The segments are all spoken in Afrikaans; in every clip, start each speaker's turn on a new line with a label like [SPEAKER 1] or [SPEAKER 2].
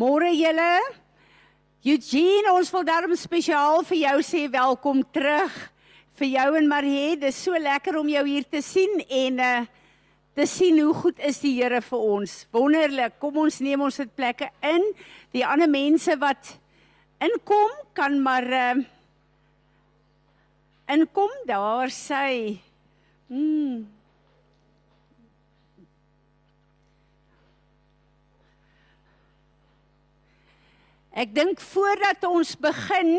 [SPEAKER 1] Môre julle. Eugene, ons wil daarom spesiaal vir jou sê welkom terug. Vir jou en Marie, dis so lekker om jou hier te sien en uh te sien hoe goed is die Here vir ons. Wonderlik. Kom ons neem ons dit plekke in. Die ander mense wat inkom kan maar uh inkom daar sy. Mm. Ek dink voordat ons begin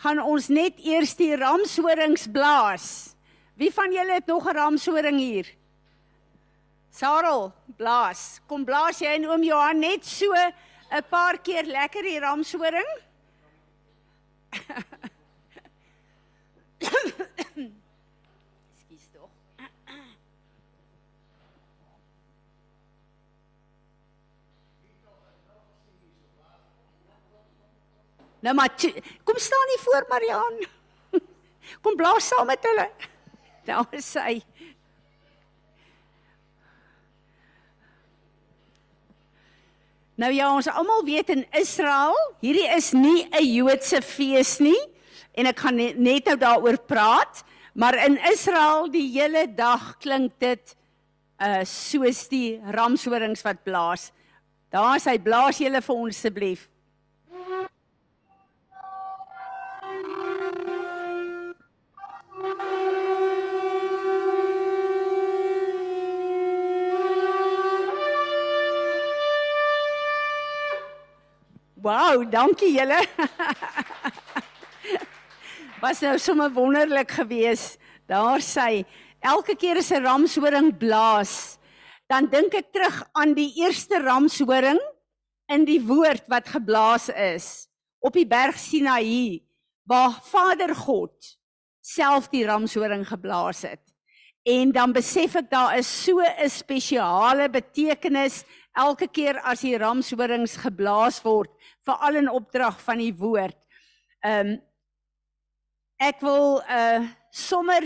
[SPEAKER 1] gaan ons net eers die ramshorings blaas. Wie van julle het nog 'n ramshoring hier? Sarel, blaas. Kom blaas jy en oom Johan net so 'n paar keer lekker die ramshoring? Nou maar kom staan nie voor Marian. Kom blaas saam met hulle. Daar is sy. Nou ja, ons almal weet in Israel, hierdie is nie 'n Joodse fees nie en ek gaan net nou daaroor praat, maar in Israel die hele dag klink dit uh soos die ramshorings wat blaas. Daar is hy blaas julle vir ons asseblief. Wow, dankie julle. Was nou sommer wonderlik geweest. Daar sê elke keer as 'n ramshoring blaas, dan dink ek terug aan die eerste ramshoring in die woord wat geblaas is op die berg Sinaï waar Vader God self die ramshoring geblaas het. En dan besef ek daar is so 'n spesiale betekenis elke keer as die ramshorings geblaas word, veral in opdrag van die woord. Ehm um, ek wil uh sommer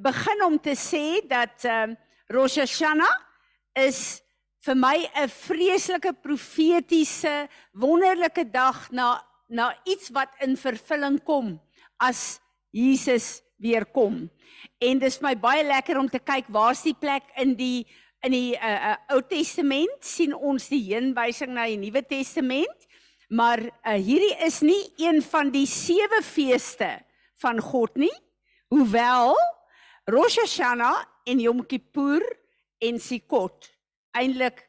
[SPEAKER 1] begin om te sê dat ehm um, Rosh Hashanah is vir my 'n vreeslike profetiese wonderlike dag na na iets wat in vervulling kom as Jesus weer kom. En dis my baie lekker om te kyk waar's die plek in die in die uh, uh, Ou Testament sien ons die heenwysing na die Nuwe Testament. Maar uh, hierdie is nie een van die sewe feeste van God nie. Hoewel Rosh Hashanah en Yom Kippur en Sukkot eintlik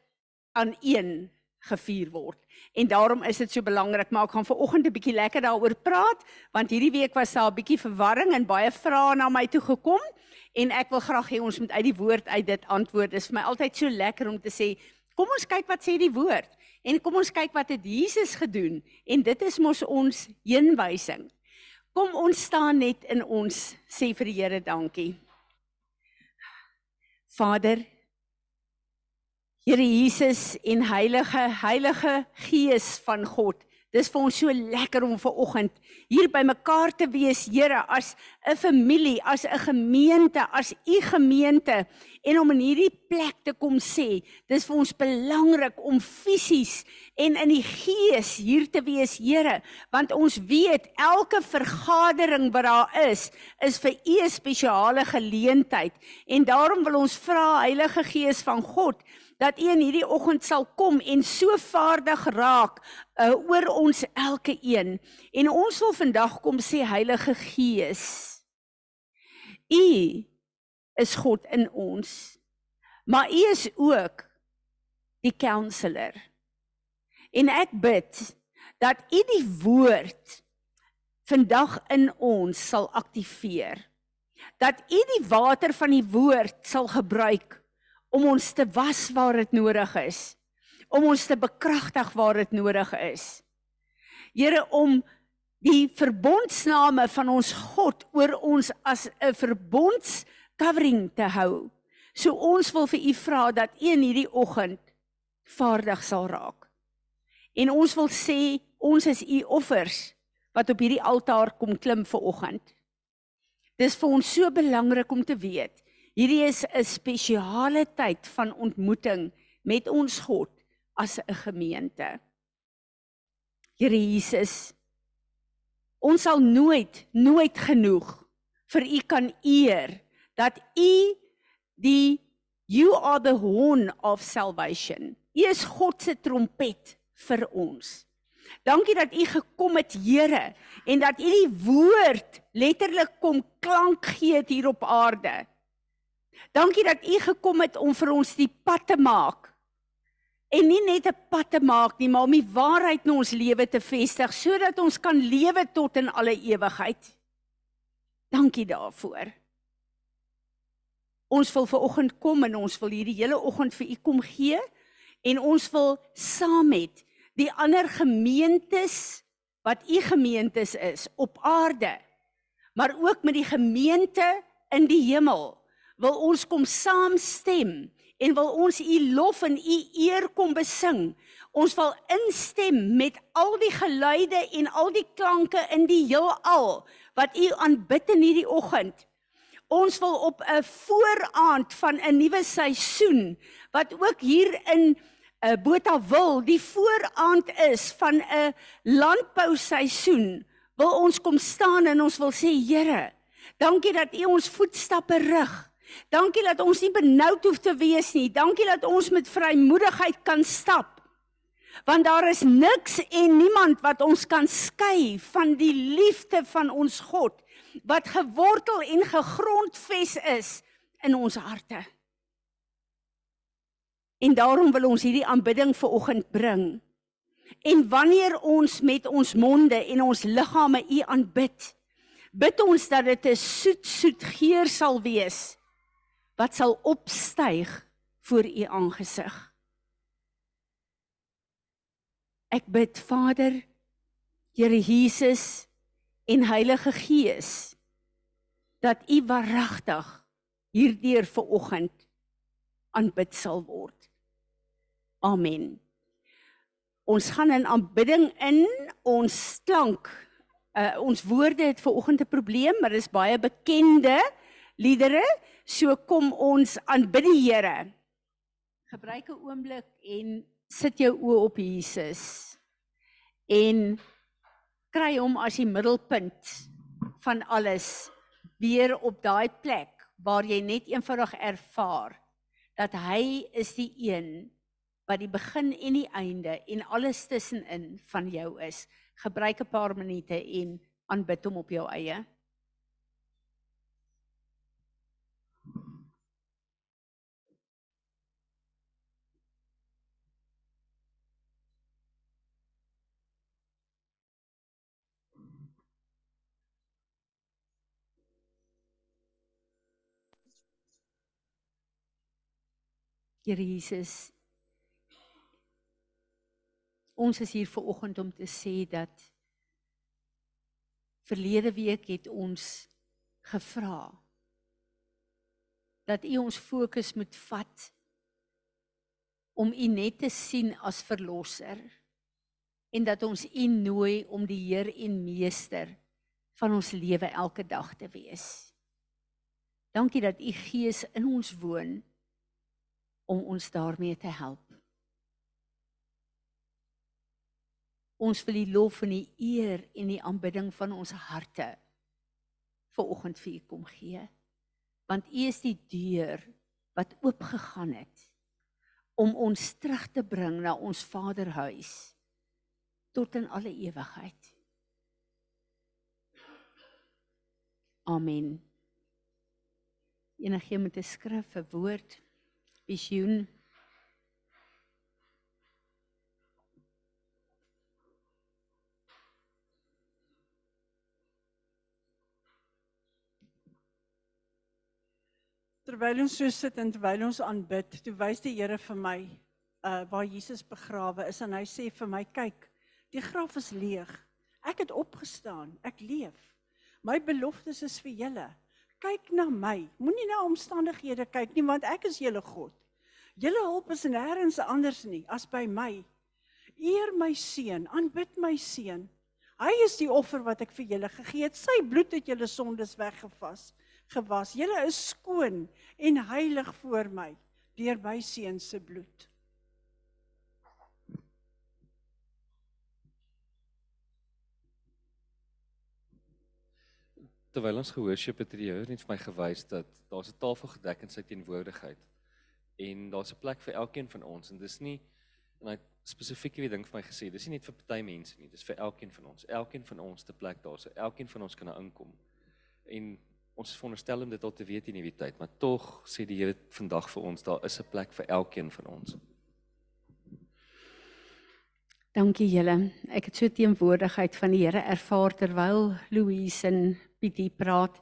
[SPEAKER 1] aan een gevier word. En daarom is dit so belangrik, maar ek gaan vanoggend 'n bietjie lekker daaroor praat, want hierdie week was daar 'n bietjie verwarring en baie vrae na my toe gekom en ek wil graag hê ons moet uit die woord uit dit antwoord. Dit is vir my altyd so lekker om te sê, kom ons kyk wat sê die woord en kom ons kyk wat het Jesus gedoen en dit is mos ons heenwysing. Kom ons staan net in ons sê vir die Here dankie. Vader, Here Jesus en Heilige Heilige Gees van God. Dis vir ons so lekker om ver oggend hier by mekaar te wees, Here, as 'n familie, as 'n gemeente, as u gemeente en om in hierdie plek te kom sê, dis vir ons belangrik om fisies en in die gees hier te wees, Here, want ons weet elke vergadering wat daar is, is vir u 'n spesiale geleentheid en daarom wil ons vra Heilige Gees van God dat U in hierdie oggend sal kom en so vaardig raak uh, oor ons elke een. En ons wil vandag kom sê Heilige Gees. U is God in ons. Maar U is ook die counselor. En ek bid dat U die woord vandag in ons sal aktiveer. Dat U die water van die woord sal gebruik om ons te was waar dit nodig is. Om ons te bekragtig waar dit nodig is. Here om die verbondsname van ons God oor ons as 'n verbonds covering te hou. So ons wil vir u vra dat u in hierdie oggend vaardig sal raak. En ons wil sê ons is u offers wat op hierdie altaar kom klim vir oggend. Dis vir ons so belangrik om te weet Hierdie is 'n spesiale tyd van ontmoeting met ons God as 'n gemeente. Here Jesus, ons sal nooit nooit genoeg vir u kan eer dat u die you are the horn of salvation. U is God se trompet vir ons. Dankie dat u gekom het, Here, en dat u die woord letterlik kom klank gee hier op aarde. Dankie dat u gekom het om vir ons die pad te maak. En nie net 'n pad te maak nie, maar om die waarheid in ons lewe te vestig sodat ons kan lewe tot in alle ewigheid. Dankie daarvoor. Ons wil ver oggend kom en ons wil hierdie hele oggend vir u kom gee en ons wil saam met die ander gemeentes wat u gemeentes is op aarde maar ook met die gemeente in die hemel wil ons kom saamstem en wil ons u lof en u eer kom besing ons wil instem met al die geluide en al die klanke in die heelal wat u aanbid in hierdie oggend ons wil op 'n vooraand van 'n nuwe seisoen wat ook hier in uh, Botawil die vooraand is van 'n landbouseisoen, wil ons kom staan en ons wil sê Here, dankie dat U ons voetstappe rig. Dankie dat ons nie benoud hoef te wees nie. Dankie dat ons met vrymoedigheid kan stap. Want daar is niks en niemand wat ons kan skei van die liefde van ons God wat gewortel en gegrondves is in ons harte. En daarom wil ons hierdie aanbidding vir oggend bring. En wanneer ons met ons monde en ons liggame U aanbid, bid ons dat dit 'n soet soet geur sal wees wat sal opstyg voor U aangesig. Ek bid Vader, Here Jesus en Heilige Gees dat U waaragtig hierdeur vir oggend aanbid sal word. Amen. Ons gaan in aanbidding in ons klank. Uh, ons woorde het ver oggend 'n probleem, maar dit is baie bekende liedere. So kom ons aanbid die Here. Gebruik 'n oomblik en sit jou oë op Jesus. En kry hom as die middelpunt van alles weer op daai plek waar jy net eenvoudig ervaar dat hy is die een wat die begin en die einde en alles tussenin van jou is. Gebruik 'n paar minute en aanbid hom op jou eie. Here Jesus, Ons is hier ver oggend om te sê dat verlede week het ons gevra dat U ons fokus moet vat om U net te sien as verlosser en dat ons U nooi om die Heer en Meester van ons lewe elke dag te wees. Dankie dat U Gees in ons woon om ons daarmee te help. Ons wil die lof en die eer en die aanbidding van ons harte ver oggend vir U kom gee. Want U is die deur wat oopgegaan het om ons terug te bring na ons Vaderhuis tot in alle ewigheid. Amen. Enige met 'n skrif, 'n woord, visioen
[SPEAKER 2] Terwyl ons so sit en terwyl ons aanbid, toe wys die Here vir my uh waar Jesus begrawe is en hy sê vir my, kyk, die graf is leeg. Ek het opgestaan, ek leef. My beloftes is vir julle. Kyk na my. Moenie na omstandighede kyk nie want ek is julle God. Julle hulp is nêrens anders nie as by my. Eer my seun, aanbid my seun. Hy is die offer wat ek vir julle gegee het. Sy bloed het julle sondes weggevas gewas. Julle is skoon en heilig voor my deur my seun se bloed.
[SPEAKER 3] Terwyl ons gehoorship het, het die Here net vir my gewys dat daar's 'n tafel gedek in sy teenwoordigheid. En daar's 'n plek vir elkeen van ons en dis nie en hy spesifiek hierdie ding vir my gesê, dis nie net vir party mense nie, dis vir elkeen van ons. Elkeen van ons te plek daar, so elkeen van ons kan daar inkom. En ons is veronderstel om dit al te weet in hierdie tyd, maar tog sê die Here vandag vir ons, daar is 'n plek vir elkeen van ons.
[SPEAKER 1] Dankie julle. Ek het so teenwoordigheid van die Here ervaar terwyl Louise en Pietie praat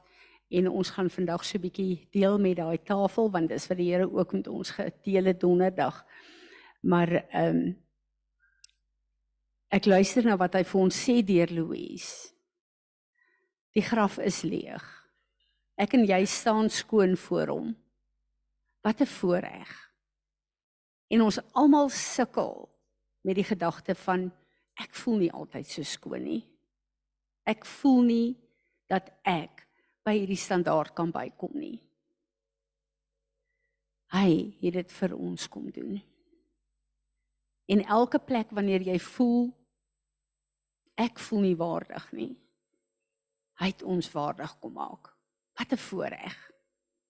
[SPEAKER 1] en ons gaan vandag so 'n bietjie deel met daai tafel want dis vir die Here ook met ons gedele donderdag. Maar ehm um, ek luister na wat hy vir ons sê deur Louise. Die graf is leeg. Ek en jy staan skoon voor hom. Wat 'n voorreg. En ons almal sukkel met die gedagte van ek voel nie altyd so skoon nie. Ek voel nie dat ek by hierdie standaard kan bykom nie. Hy het dit vir ons kom doen. En elke plek wanneer jy voel ek voel nie waardig nie. Hy het ons waardig kom maak. Wat 'n voorreg.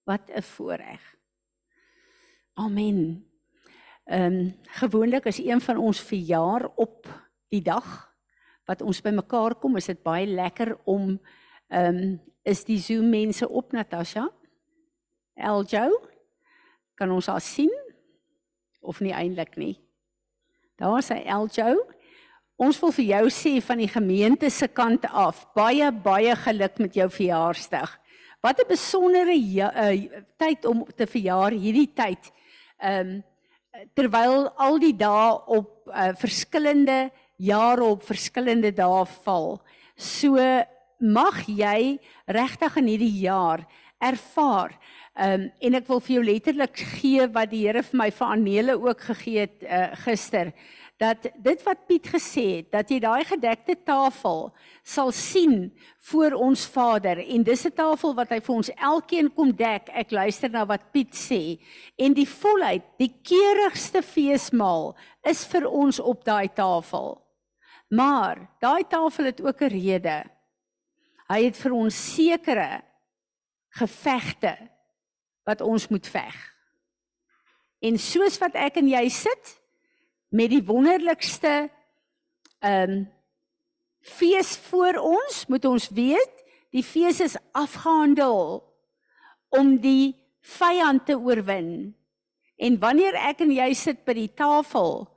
[SPEAKER 1] Wat 'n voorreg. Amen. Ehm um, gewoonlik is een van ons verjaar op die dag wat ons bymekaar kom, is dit baie lekker om ehm um, is die Zoom mense op Natasha? Eljo? Kan ons haar sien? Of nie eintlik nie? Daar is hy Eljo. Ons wil vir jou sê van die gemeente se kant af, baie baie geluk met jou verjaarsdag. Wat 'n besondere uh, tyd om te verjaar hierdie tyd. Ehm um, terwyl al die dae op uh, verskillende jare op verskillende dae val. So mag jy regtig in hierdie jaar ervaar. Ehm um, en ek wil vir jou letterlik gee wat die Here vir my vir Anele ook gegee het uh, gister dat dit wat Piet gesê het dat jy daai gedekte tafel sal sien voor ons Vader en dis 'n tafel wat hy vir ons elkeen kom dek. Ek luister na wat Piet sê en die volheid, die keurigste feesmaal is vir ons op daai tafel. Maar daai tafel het ook 'n rede. Hy het vir ons sekere gevegte wat ons moet veg. En soos wat ek en jy sit, met die wonderlikste ehm um, fees voor ons, moet ons weet, die fees is afgehandel om die vyand te oorwin. En wanneer ek en jy sit by die tafel,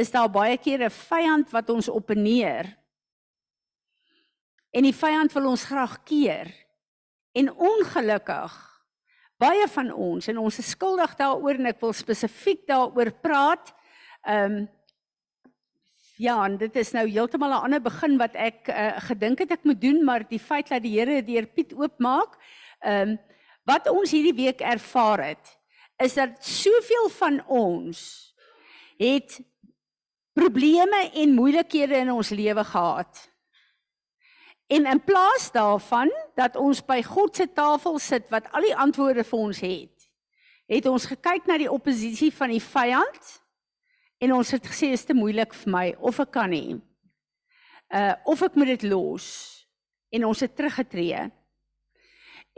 [SPEAKER 1] is daar baie keer 'n vyand wat ons opneer. En die vyand wil ons graag keer. En ongelukkig baie van ons en ons is skuldig daaroor en ek wil spesifiek daaroor praat Ehm um, ja, en dit is nou heeltemal 'n ander begin wat ek uh, gedink het ek moet doen, maar die feit dat die Here deur Piet oopmaak, ehm um, wat ons hierdie week ervaar het, is dat soveel van ons het probleme en moeilikhede in ons lewe gehad. En in plaas daarvan dat ons by God se tafel sit wat al die antwoorde vir ons het, het ons gekyk na die oppositie van die vyand En ons het gesê is te moeilik vir my of ek kan nie. Uh of ek moet dit los. En ons het teruggetree.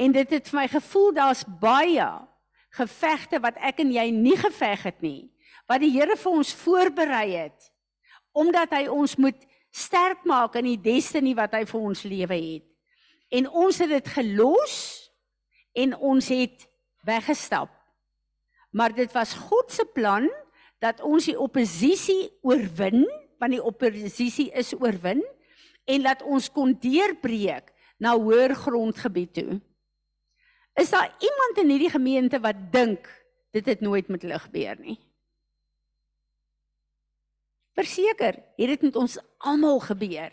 [SPEAKER 1] En dit het vir my gevoel daar's baie gevegte wat ek en jy nie geveg het nie. Wat die Here vir ons voorberei het omdat hy ons moet sterk maak in die destiny wat hy vir ons lewe het. En ons het dit gelos en ons het weggestap. Maar dit was God se plan dat ons die oppositie oorwin, want die oppositie is oorwin en dat ons kon deurbreek na hoër grondgebied toe. Is daar iemand in hierdie gemeente wat dink dit het nooit met hulle gebeur nie? Verseker, het dit met ons almal gebeur.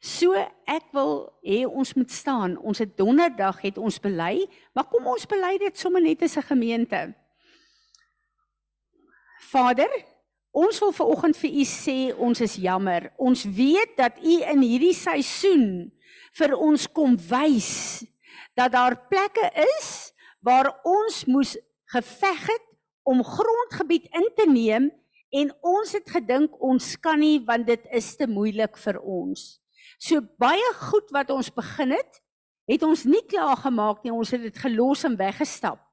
[SPEAKER 1] So ek wil hê ons moet staan. Ons het donderdag het ons bely, maar kom ons bely dit sommer net as 'n gemeente. Vader, ons wil ver oggend vir u sê ons is jammer. Ons weet dat u in hierdie seisoen vir ons kom wys dat daar plekke is waar ons moes geveg het om grondgebied in te neem en ons het gedink ons kan nie want dit is te moeilik vir ons. So baie goed wat ons begin het, het ons nie klaar gemaak nie, ons het dit gelos en weggestap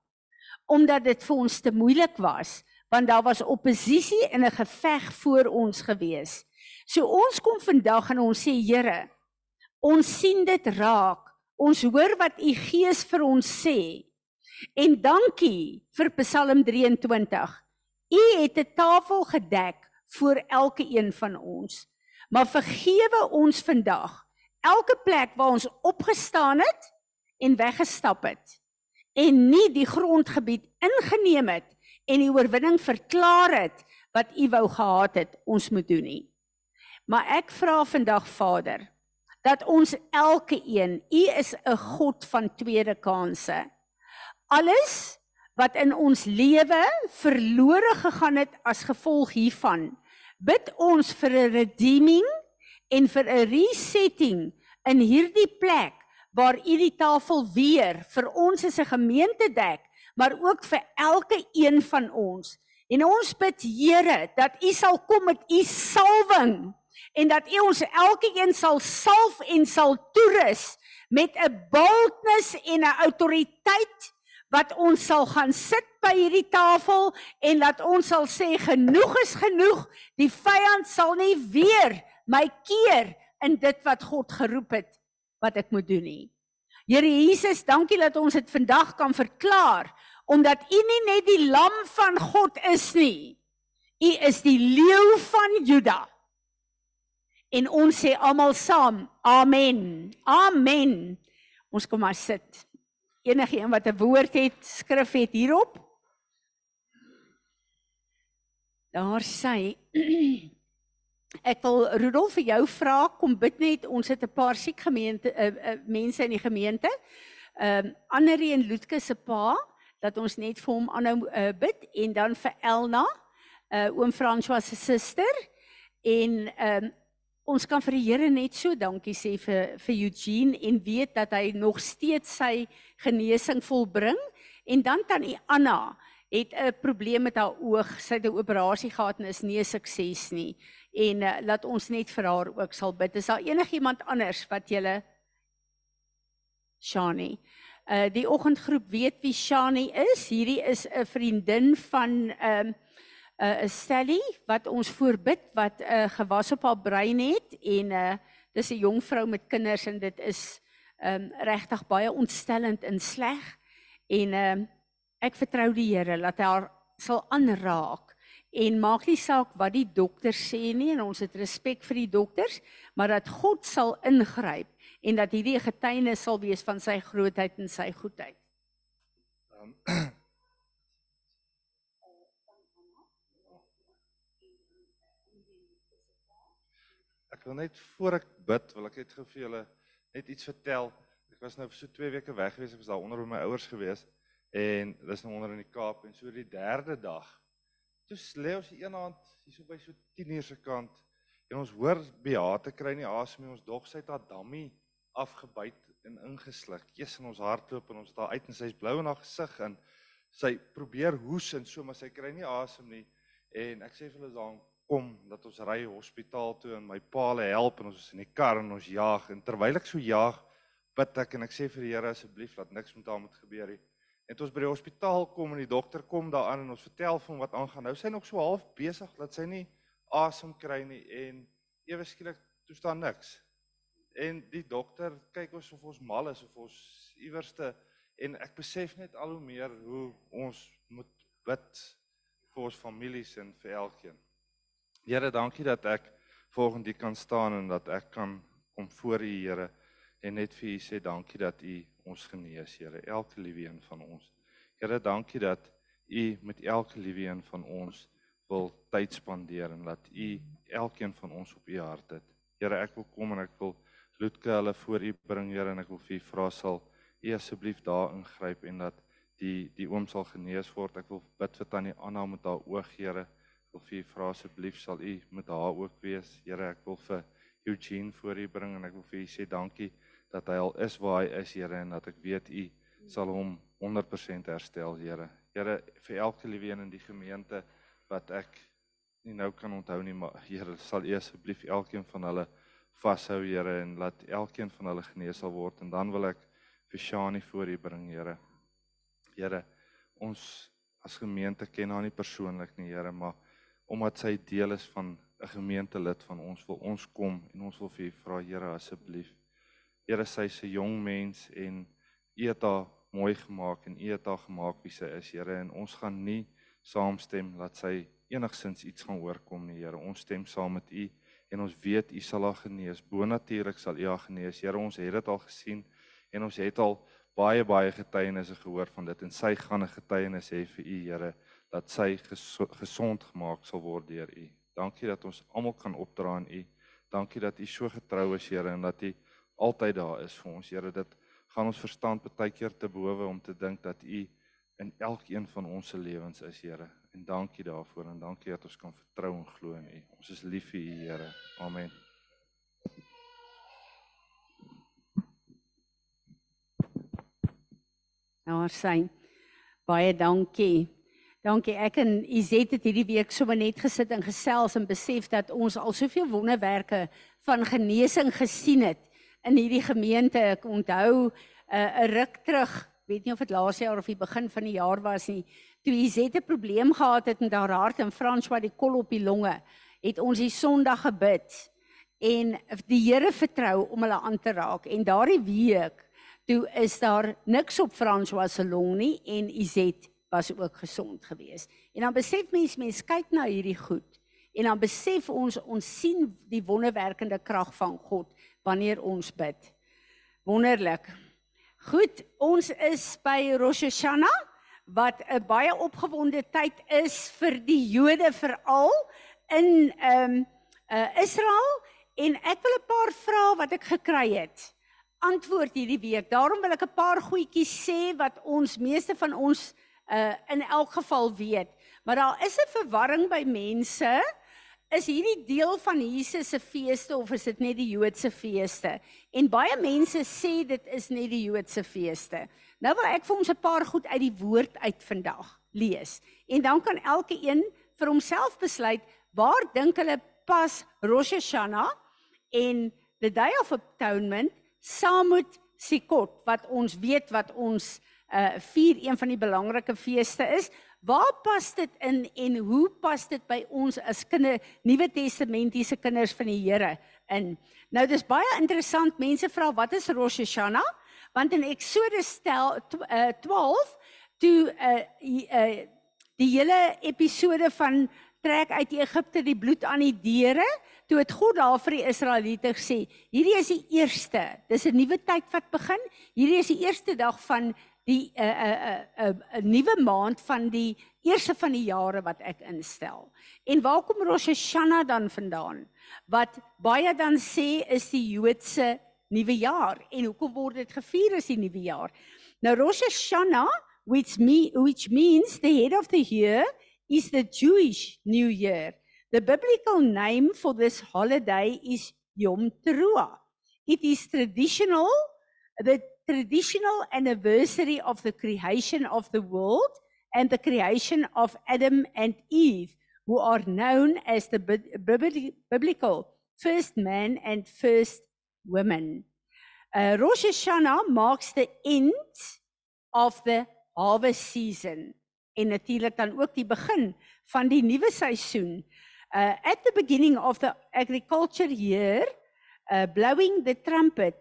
[SPEAKER 1] omdat dit vir ons te moeilik was want daar was oppositie en 'n geveg voor ons gewees. So ons kom vandag en ons sê Here, ons sien dit raak. Ons hoor wat u Gees vir ons sê. En dankie vir Psalm 23. U het 'n tafel gedek vir elke een van ons. Maar vergewe ons vandag elke plek waar ons opgestaan het en weggestap het en nie die grondgebied ingeneem het en die oorwinning verklaar het wat u wou gehad het ons moet doen nie. Maar ek vra vandag Vader dat ons elke een, u is 'n God van tweede kansse. Alles wat in ons lewe verlore gegaan het as gevolg hiervan, bid ons vir 'n redeeming en vir 'n resetting in hierdie plek waar u die tafel weer vir ons as 'n gemeente dek maar ook vir elke een van ons. En ons bid Here dat U sal kom met U salwing en dat U ons elke een sal salf en sal toerus met 'n boldness en 'n autoriteit wat ons sal gaan sit by hierdie tafel en dat ons sal sê genoeg is genoeg. Die vyand sal nie weer my keer in dit wat God geroep het wat ek moet doen nie. Here Jesus, dankie dat ons dit vandag kan verklaar omdat u nie net die lam van God is nie. U is die leeu van Juda. En ons sê almal saam, amen. Amen. Ons kom maar sit. Enige een wat 'n woord het, skrif het hierop. Daar sê Ek wil Rudolf vir jou vra, kom bid net, ons het 'n paar siek gemeente uh, uh, mense in die gemeente. Ehm um, Annelie en Lutke se pa, dat ons net vir hom aanhou uh, bid en dan vir Elna, uh, oom François se suster en ehm um, ons kan vir die Here net so dankie sê vir vir Eugene en weet dat hy nog steeds sy genesing volbring en dan tannie Anna het 'n probleem met haar oog. Sy het 'n operasie gehad en is nie 'n sukses nie. En uh, laat ons net vir haar ook sal bid. Is daar enigiemand anders wat julle Shani Uh die oggendgroep weet wie Shani is. Hierdie is 'n vriendin van ehm um, uh, 'n Sally wat ons voorbid wat 'n uh, gewas op haar brein het en uh dis 'n jong vrou met kinders en dit is um, regtig baie ontstellend en sleg. En uh, ek vertrou die Here dat hy haar sal aanraak en maak nie saak wat die dokter sê nie en ons het respek vir die dokters, maar dat God sal ingryp en dat hierdie 'n getuienis sal wees van sy grootheid en sy goedheid. Um,
[SPEAKER 4] wil net voor ek bid, wil ek net gou vir julle net iets vertel. Ek was nou vir so 2 weke weg gewees, ek was daar onder by my ouers gewees en dis nou onder in die Kaap en so die derde dag. Toe lê ons die een hand hier so by so 10 uur se kant en ons hoor Beate kry nie asem nie, ons dog sy het haar dammie afgebyt en ingesluk. Jesus in ons hardloop en ons daar uit en sy's blou in haar gesig en sy probeer hoes en so maar sy kry nie asem nie. En ek sê vir hulle dan kom dat ons ry hospitaal toe en my pa lê help en ons is in die kar en ons jaag en terwyl ek so jaag bid ek en ek sê vir die Here asseblief laat niks met haar moet gebeur nie. En toe ons by die hospitaal kom en die dokter kom daaraan en ons vertel vir hom wat aangaan. Nou sy nog so half besig dat sy nie asem kry nie en ewe skielik toe staan niks en die dokter kyk ons of ons mal is of ons iewerste en ek besef net al hoe meer hoe ons moet bid vir ons families en vir elkeen. Here, dankie dat ek volgende kan staan en dat ek kan kom voor U Here en net vir U sê dankie dat U ons genees, Here, elke liewe een van ons. Here, dankie dat U met elke liewe een van ons wil tyd spandeer en dat U elkeen van ons op U hart het. Here, ek wil kom en ek wil Loetke hulle voor U bring, Here, en ek wil vir U vra sal U asseblief daar ingryp en dat die die oom sal genees word. Ek wil bid vir tannie Anna met haar oog, Here. Wil vir U vra asseblief sal U met haar ook wees. Here, ek wil vir Eugene voor U bring en ek wil vir U sê dankie dat hy al is waar hy is, Here, en dat ek weet U sal hom 100% herstel, Here. Here, vir elke liewe een in die gemeente wat ek nie nou kan onthou nie, maar Here, sal U asseblief elkeen van hulle vashou Here en laat elkeen van hulle genees sal word en dan wil ek vir Shani voor U bring, Here. Here, ons as gemeente ken haar nie persoonlik nie, Here, maar omdat sy deel is van 'n gemeentelid van ons, wil ons kom en ons wil vir U vra, Here, asseblief. Here, sy's 'n jong mens en U het haar mooi gemaak en U het haar gemaak wie sy is, Here, en ons gaan nie saamstem dat sy enigsins iets gaan oorkom nie, Here. Ons stem saam met U en ons weet U sal haar genees. Bonatuurlik sal U haar genees. Here, ons het dit al gesien en ons het al baie baie getuienisse gehoor van dit en sy gaan 'n getuienis hê vir U, Here, dat sy gesond gemaak sal word deur U. Dankie dat ons almal kan opdra aan U. Dankie dat U so getrou is, Here, en dat U altyd daar is vir ons, Here. Dit gaan ons verstand baie keer te bowe om te dink dat U in elkeen van ons se lewens is, Here. En dankie daarvoor en dankie dat ons kan vertrou en glo in U. Ons is lief vir U, Here. Amen.
[SPEAKER 1] Nou, sien. Baie dankie. Dankie. Ek en Izet het hierdie week sommer net gesit en gesels en besef dat ons al soveel wonderwerke van genesing gesien het in hierdie gemeente. Ek onthou eh, 'n uh, ruk terug, weet nie of dit laas jaar of die begin van die jaar was nie, toe Izet 'n probleem gehad het met haar hart en Frans wat die kol op die longe, het ons die Sondag gebid en die Here vertrou om hulle aan te raak en daardie week toe is daar niks op Frans was se long nie en Izet was ook gesond geweest. En dan besef mens mens kyk na hierdie goed en dan besef ons ons sien die wonderwerkende krag van God wanneer ons bid. Wonderlik. Goed, ons is by Rosh Hashanah wat 'n baie opgewonde tyd is vir die Jode veral in ehm um, uh, Israel en ek wil 'n paar vrae wat ek gekry het antwoord hierdie week. Daarom wil ek 'n paar goedjies sê wat ons meeste van ons uh in elk geval weet. Maar daar is 'n verwarring by mense. Is hierdie deel van Jesus se feeste of is dit net die Joodse feeste? En baie mense sê dit is net die Joodse feeste. Nou wil ek vir ons 'n paar goed uit die woord uit vandag lees. En dan kan elke een vir homself besluit waar dink hulle pas Rosh Hashanah en the Day of Atonement saam met Sukkot wat ons weet wat ons uh vier een van die belangrike feeste is. Waar pas dit in en hoe pas dit by ons as kinde Nuwe Testamentiese kinders van die Here in? Nou dis baie interessant. Mense vra wat is Rosh Hashanah? want in Eksodus stel uh, 12 toe uh, uh, die hele episode van trek uit Egipte die bloed aan die deure toe het God daar vir die Israeliete gesê hierdie is die eerste dis 'n nuwe tyd wat begin hierdie is die eerste dag van die 'n 'n 'n 'n nuwe maand van die eerste van die jare wat ek instel en waar kom Rosh Hashanah dan vandaan wat baie dan sê is die Joodse nuwe jaar en hoekom word dit gevier as die nuwe jaar? Nou Rosh Hashanah which me which means the head of the year is the Jewish new year. The biblical name for this holiday is Yom Teruah. It is traditional the traditional anniversary of the creation of the world and the creation of Adam and Eve who are known as the biblical first man and first women. Uh, Rosh Hashanah marks the end of the harvest season en natuurlik dan ook die begin van die nuwe seisoen. Uh at the beginning of the agriculture year, uh blowing the trumpet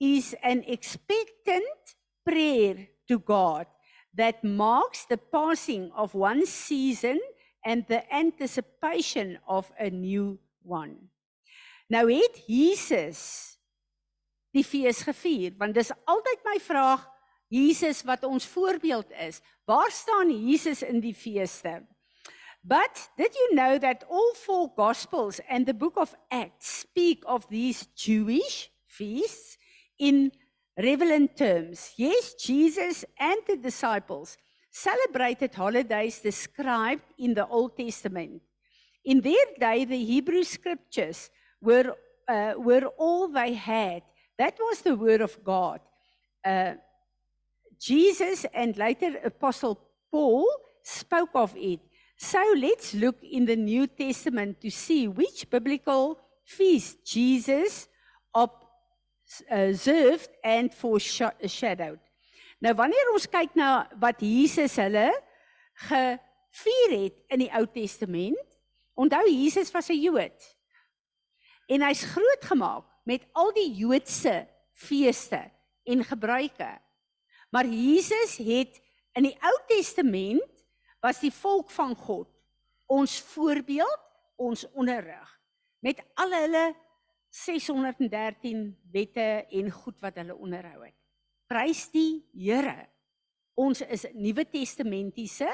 [SPEAKER 1] is an expectant prayer to God that marks the passing of one season and the anticipation of a new one. Nou het Jesus die fees gevier want dis altyd my vraag Jesus wat ons voorbeeld is. Waar staan Jesus in die feeste? But did you know that all four gospels and the book of Acts speak of these Jewish feasts in relevant terms Yes Jesus and the disciples celebrated holidays described in the Old Testament In their day the Hebrew scriptures were uh, were all they had That was the word of God. Uh, Jesus and later Apostle Paul spoke of it. So let's look in the New Testament to see which biblical feast Jesus served and foreshadowed. Nou wanneer ons kyk na wat Jesus hulle gevier het in die Ou Testament, onthou Jesus was 'n Jood. En hy's groot gemaak met al die Joodse feeste en gebruike. Maar Jesus het in die Ou Testament was die volk van God ons voorbeeld, ons onderrig met al hulle 613 wette en goed wat hulle onderhou het. Prys die Here. Ons is Nuwe Testamentiese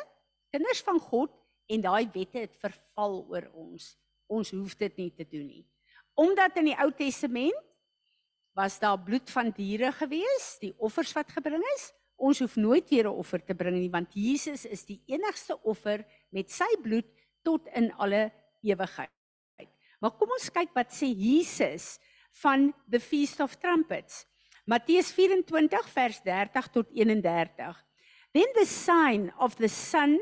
[SPEAKER 1] kinders van God en daai wette het verval oor ons. Ons hoef dit nie te doen nie. Omdat in die Ou Testament was daar bloed van diere gewees, die offers wat gebring is. Ons hoef nooit weer 'n offer te bring nie want Jesus is die enigste offer met sy bloed tot in alle ewigheid. Maar kom ons kyk wat sê Jesus van the feast of trumpets. Matteus 24 vers 30 tot 31. Then the sign of the son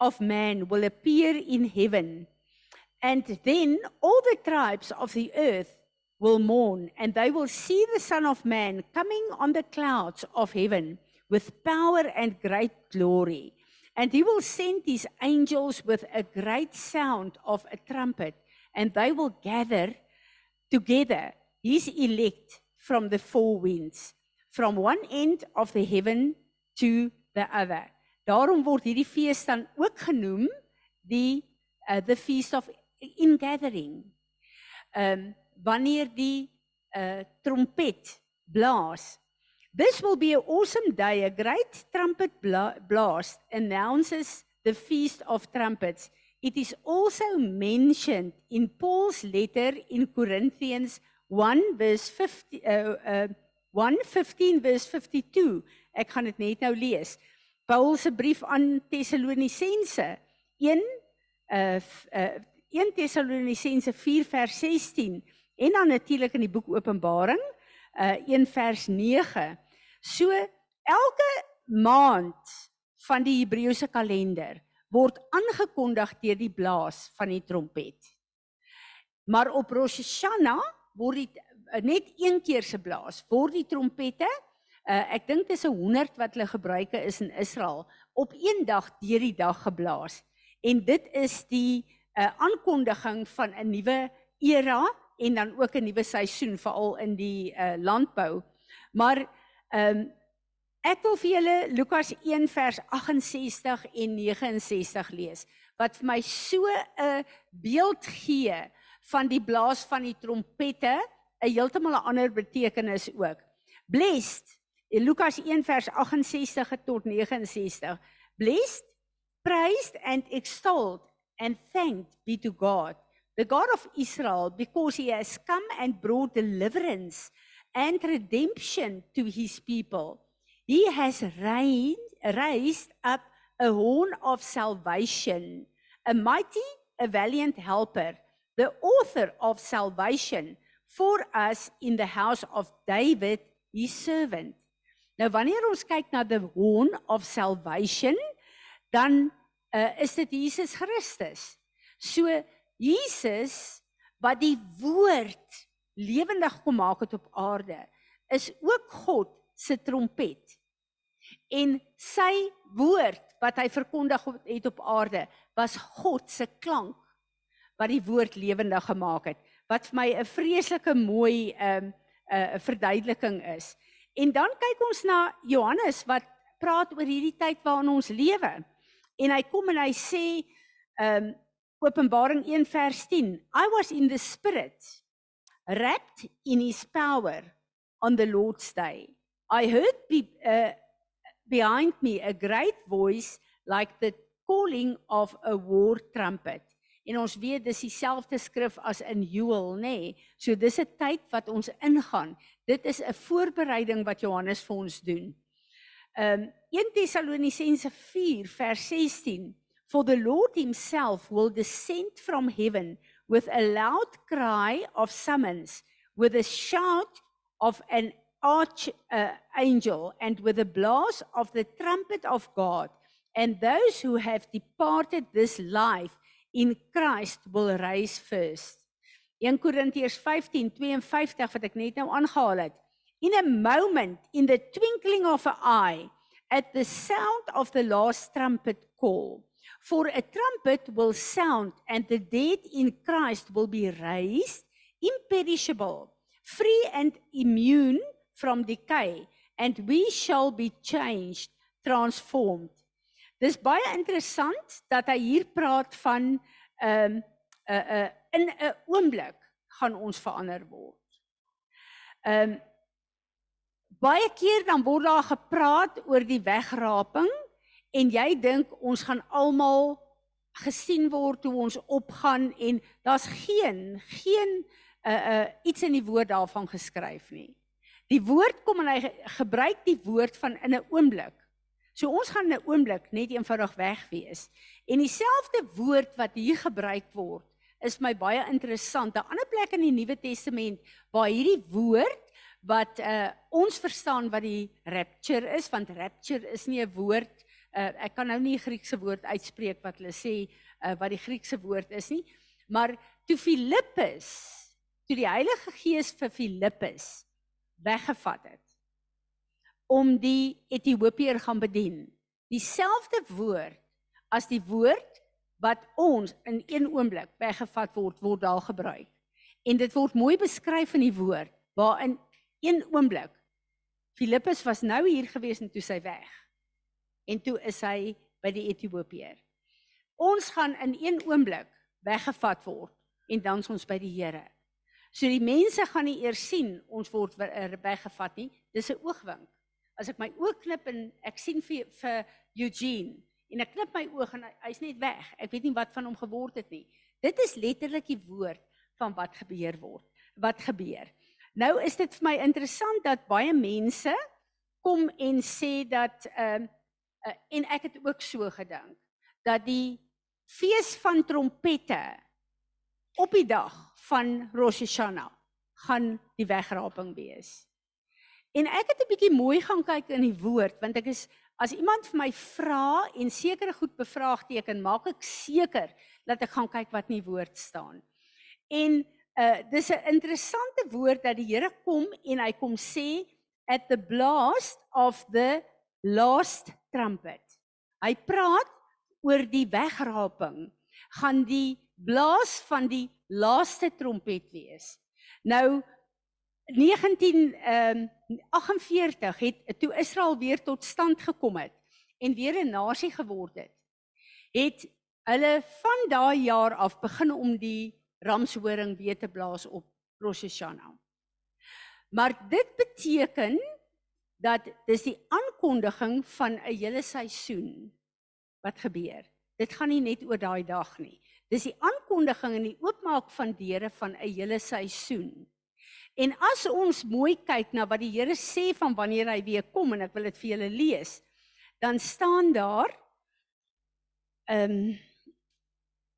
[SPEAKER 1] of man will appear in heaven and then all the tribes of the earth will mourn and they will see the son of man coming on the clouds of heaven with power and great glory and he will send his angels with a great sound of a trumpet and they will gather together. His elect from the four winds from one end of the heaven to the other. Daarom word hierdie fees dan ook genoem die uh, the feast of ingathering um wanneer die uh, trompet blaas. This will be an awesome day. A great trumpet blast announces the feast of trumpets It is also mentioned in Paul's letter in Corinthians 1 verse 50 uh, uh 1:15 verse 52. Ek gaan dit net nou lees. Paul se brief aan Tessalonisense 1 uh, uh 1 Tessalonisense 4 vers 16 en dan natuurlik in die boek Openbaring uh 1 vers 9. So elke maand van die Hebreëse kalender word aangekondig deur die blaas van die trompet. Maar op Rosh Hashanah word dit eh, net een keer se blaas word die trompette uh, ek dink dis 'n 100 wat hulle gebruike is in Israel op een dag deur die dag geblaas en dit is die uh, aankondiging van 'n nuwe era en dan ook 'n nuwe seisoen veral in die uh, landbou maar ehm um, Ek wil vir julle Lukas 1 vers 68 en 69 lees wat vir my so 'n beeld gee van die blaas van die trompette, 'n heeltemal 'n ander betekenis ook. Blessed in Lukas 1 vers 68 tot 69. Blessed, praised and extolled and thanked be to God, the God of Israel, because he has come and brought deliverance and redemption to his people. He has raised, raised up a horn of salvation, a mighty, a valiant helper, the author of salvation for us in the house of David, his servant. Nou wanneer ons kyk na the horn of salvation, dan uh, is dit Jesus Christus. So Jesus wat die woord lewendig kom maak het op aarde, is ook God se trompet en sy woord wat hy verkondig het op aarde was God se klank wat die woord lewendig gemaak het wat vir my 'n vreeslike mooi 'n um, 'n uh, verduideliking is. En dan kyk ons na Johannes wat praat oor hierdie tyd waarin ons lewe. En hy kom en hy sê um Openbaring 1 vers 10 I was in the spirit wrapped in his power on the Lord's day. I heard be, uh, behind me a great voice like the calling of a war trumpet. En ons weet dis dieselfde skrif as in Joel, nê? Nee. So dis 'n tyd wat ons ingaan. Dit is 'n voorbereiding wat Johannes vir ons doen. Um 1 Tessalonisense 4 vers 16 For the Lord himself will descend from heaven with a loud cry of summons with a shout of an arch uh, and with the blast of the trumpet of God and those who have departed this life in Christ will rise first. 1 Korintiërs 15:52 wat ek net nou aangehaal het. In a moment in the twinkling of an eye at the sound of the last trumpet call for a trumpet will sound and the dead in Christ will be raised imperishable free and immune from decay and we shall be changed transformed Dis baie interessant dat hy hier praat van ehm um, 'n uh, 'n uh, in 'n oomblik gaan ons verander word. Ehm um, baie keer dan word daar gepraat oor die wegraping en jy dink ons gaan almal gesien word hoe ons opgaan en daar's geen geen uh, uh, iets in die woord daarvan geskryf nie. Die woord kom en hy gebruik die woord van in 'n oomblik. So ons gaan 'n oomblik net eenvoudig weg wees. En dieselfde woord wat hier gebruik word, is my baie interessant. 'n Ander plek in die Nuwe Testament waar hierdie woord wat uh ons verstaan wat die rapture is, want rapture is nie 'n woord uh ek kan nou nie die Griekse woord uitspreek wat hulle sê uh wat die Griekse woord is nie, maar toe Filippus, toe die Heilige Gees vir Filippus weggevat het om die Ethiopiër gaan bedien. Dieselfde woord as die woord wat ons in een oomblik weggevat word word daar gebruik. En dit word mooi beskryf in die woord waarin een oomblik Filippus was nou hier gewees en toe sy weg. En toe is hy by die Ethiopiër. Ons gaan in een oomblik weggevat word en dan ons by die Here. So die mense gaan nie eers sien ons word weggevat nie. Dis 'n oogwink as ek my oë knip en ek sien vir vir Eugene en ek knip my oog en hy, hy's net weg. Ek weet nie wat van hom geword het nie. Dit is letterlik die woord van wat gebeur word. Wat gebeur? Nou is dit vir my interessant dat baie mense kom en sê dat ehm uh, uh, en ek het ook so gedink dat die fees van trompette op die dag van Rosh Hashanah gaan die wegraping wees. En ek het 'n bietjie mooi gaan kyk in die woord want ek is as iemand vir my vra en sekere goed bevraagteken, maak ek seker dat ek gaan kyk wat in die woord staan. En uh dis 'n interessante woord dat die Here kom en hy kom sê at the blast of the last trumpet. Hy praat oor die wegraping gaan die blaas van die laaste trompet wees. Nou 19 ehm 48 het toe Israel weer tot stand gekom het en weer 'n nasie geword het. Het hulle van daai jaar af begin om die ramshoring weer te blaas op Rosh Hashanah. Maar dit beteken dat dis die aankondiging van 'n hele seisoen wat gebeur. Dit gaan nie net oor daai dag nie. Dis die aankondiging en die oopmaak van deure van 'n hele seisoen. En as ons mooi kyk na wat die Here sê van wanneer hy weer kom en ek wil dit vir julle lees, dan staan daar ehm um,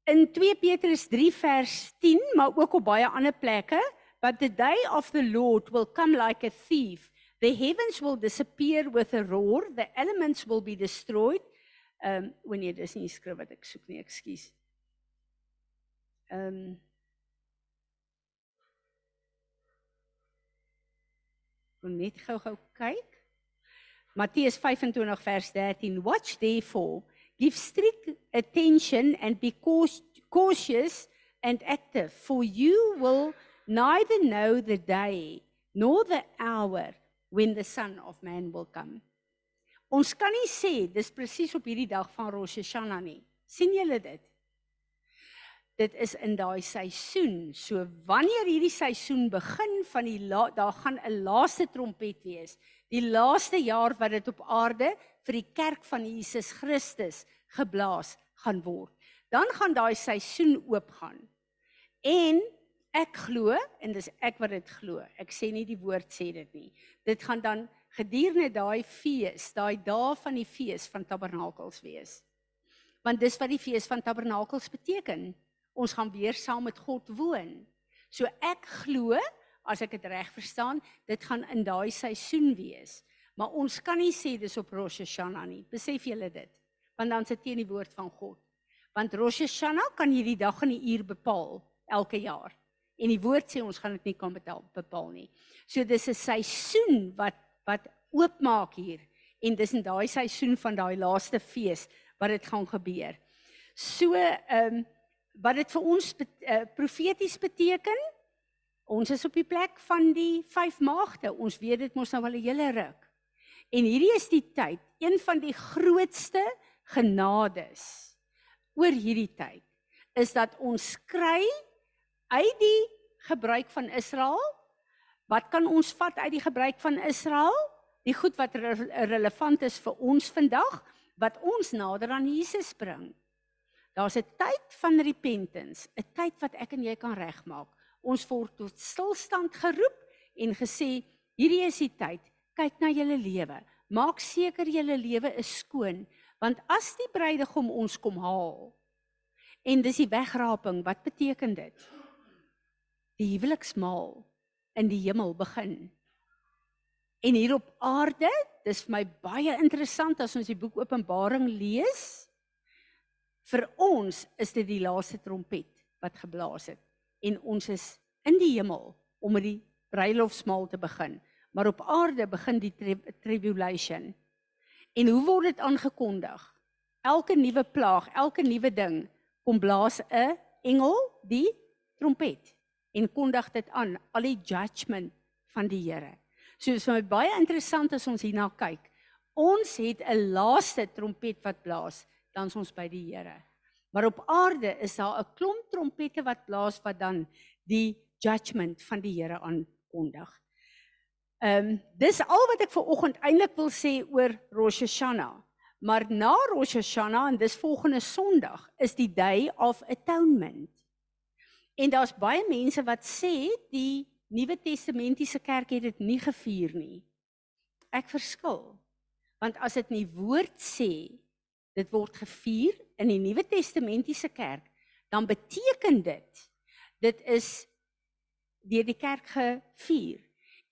[SPEAKER 1] in 2 Petrus 3 vers 10, maar ook op baie ander plekke, but the day of the Lord will come like a thief. The heavens will disappear with a roar, the elements will be destroyed. Ehm um, wanneer dis nie skryf wat ek soek nie, ekskuus. Ehm um, Kom net gou-gou kyk. Matteus 25 vers 13. Watch therefore, give strict attention and be cautious and active, for you will neither know the day nor the hour when the son of man will come. Ons kan nie sê dis presies op hierdie dag van Rosh Hashanah nie. sien julle dit? Dit is in daai seisoen. So wanneer hierdie seisoen begin van die la, daar gaan 'n laaste trompet wees. Die laaste jaar wat dit op aarde vir die kerk van Jesus Christus geblaas gaan word. Dan gaan daai seisoen oopgaan. En ek glo en dis ek wat dit glo. Ek sê nie die woord sê dit nie. Dit gaan dan gedurende daai fees, daai dae van die fees van tabernakels wees. Want dis wat die fees van tabernakels beteken ons gaan weer saam met God woon. So ek glo, as ek dit reg verstaan, dit gaan in daai seisoen wees. Maar ons kan nie sê dis op Rosh Hashanah nie. Besef julle dit? Want dan sit teen die woord van God. Want Rosh Hashanah kan hierdie dag en die uur bepaal elke jaar. En die woord sê ons gaan dit nie kan bepaal, bepaal nie. So dis 'n seisoen wat wat oopmaak hier en dis in daai seisoen van daai laaste fees wat dit gaan gebeur. So ehm um, wat dit vir ons bet, uh, profeties beteken, ons is op die plek van die vyf maagde. Ons weet dit mos nou al 'n hele ruk. En hierdie is die tyd, een van die grootste genades oor hierdie tyd is dat ons kry uit die gebruik van Israel. Wat kan ons vat uit die gebruik van Israel? Die goed wat re relevant is vir ons vandag, wat ons nader aan Jesus bring. Daar's 'n tyd van repentance, 'n tyd wat ek en jy kan regmaak. Ons word tot stilstand geroep en gesê, hierdie is die tyd. Kyk na julle lewe. Maak seker julle lewe is skoon, want as die bruidegom ons kom haal en dis die wegraping, wat beteken dit? Die huweliksmaal in die hemel begin. En hier op aarde, dis vir my baie interessant as ons die boek Openbaring lees vir ons is dit die laaste trompet wat geblaas het. En ons is in die hemel om met die bruilofsmaal te begin. Maar op aarde begin die tri tribulation. En hoe word dit aangekondig? Elke nuwe plaag elke nuwe ding kom blaas 'n engel die trompet en kondig dit aan al die judgment van die Here. So is vir my baie interessant as ons hierna kyk. Ons het 'n laaste trompet wat blaas dan is ons by die Here. Maar op aarde is daar 'n klomp trompette wat blaas wat dan die judgment van die Here aankondig. Ehm um, dis al wat ek vir oggend eintlik wil sê oor Rosh Hashanah. Maar na Rosh Hashanah en dis volgende Sondag is die Day of Atonement. En daar's baie mense wat sê die Nuwe Testamentiese kerk het dit nie gevier nie. Ek verskil. Want as dit nie woord sê dit word gevier in die Nuwe Testamentiese kerk, dan beteken dit dit is deur die kerk gevier.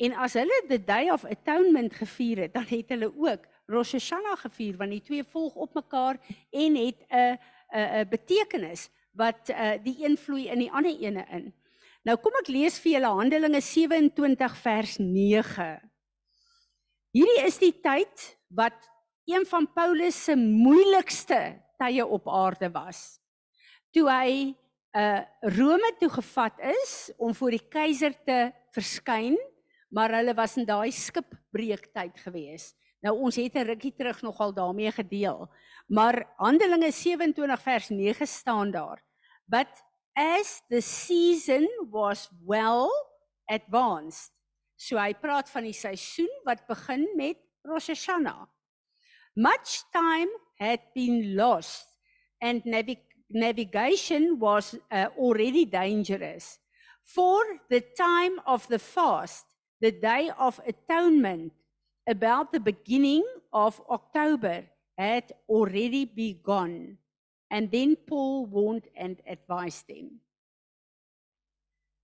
[SPEAKER 1] En as hulle the day of atonement gevier het, dan het hulle ook Rosh Hashanah gevier want die twee volg op mekaar en het 'n 'n 'n betekenis wat uh, die een vloei in die ander ene in. Nou kom ek lees vir julle Handelinge 27 vers 9. Hierdie is die tyd wat een van Paulus se moeilikste tye op aarde was. Toe hy uh Rome toe gevat is om voor die keiser te verskyn, maar hulle was in daai skipbreektyd gewees. Nou ons het 'n rukkie terug nogal daarmee gedeel. Maar Handelinge 27 vers 9 staan daar. But as the season was well advanced. So hy praat van die seisoen wat begin met Rosh Hashanah. Much time had been lost and navig navigation was uh, already dangerous. For the time of the fast, the day of atonement, about the beginning of October, had already begun. And then Paul warned and advised them.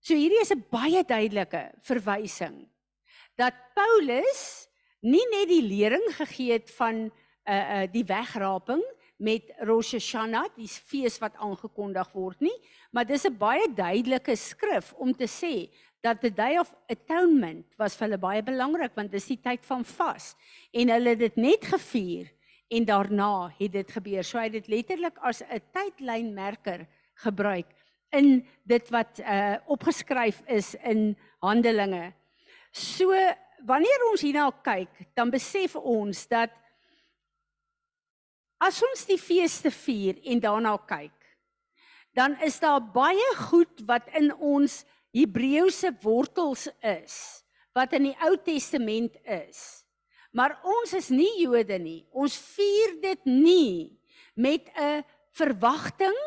[SPEAKER 1] So hierdie is 'n baie duidelike verwysing dat Paulus nie net die lering gegee het van uh uh die wegraping met Rosh Hashanah, die fees wat aangekondig word nie, maar dis 'n baie duidelike skrif om te sê dat the day of atonement was vir hulle baie belangrik want dis die tyd van vas en hulle het dit net gevier en daarna het dit gebeur. So hy het dit letterlik as 'n tydlynmerker gebruik in dit wat uh opgeskryf is in Handelinge. So wanneer ons hierna kyk, dan besef ons dat as ons die feeste vier en daarna kyk, dan is daar baie goed wat in ons Hebreëse wortels is, wat in die Ou Testament is. Maar ons is nie Jode nie. Ons vier dit nie met 'n verwagting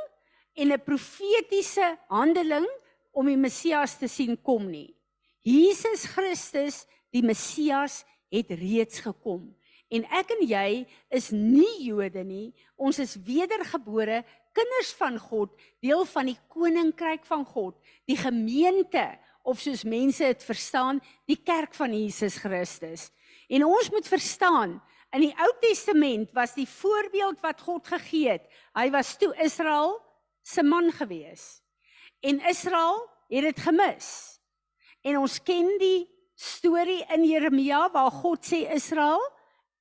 [SPEAKER 1] en 'n profetiese handeling om die Messias te sien kom nie. Jesus Christus die Messias het reeds gekom. En ek en jy is nie Jode nie. Ons is wedergebore kinders van God, deel van die koninkryk van God, die gemeente of soos mense dit verstaan, die kerk van Jesus Christus. En ons moet verstaan, in die Ou Testament was die voorbeeld wat God gegee het. Hy was toe Israel se man gewees. En Israel het dit gemis. En ons ken die storie in Jeremia waar God sê Israel,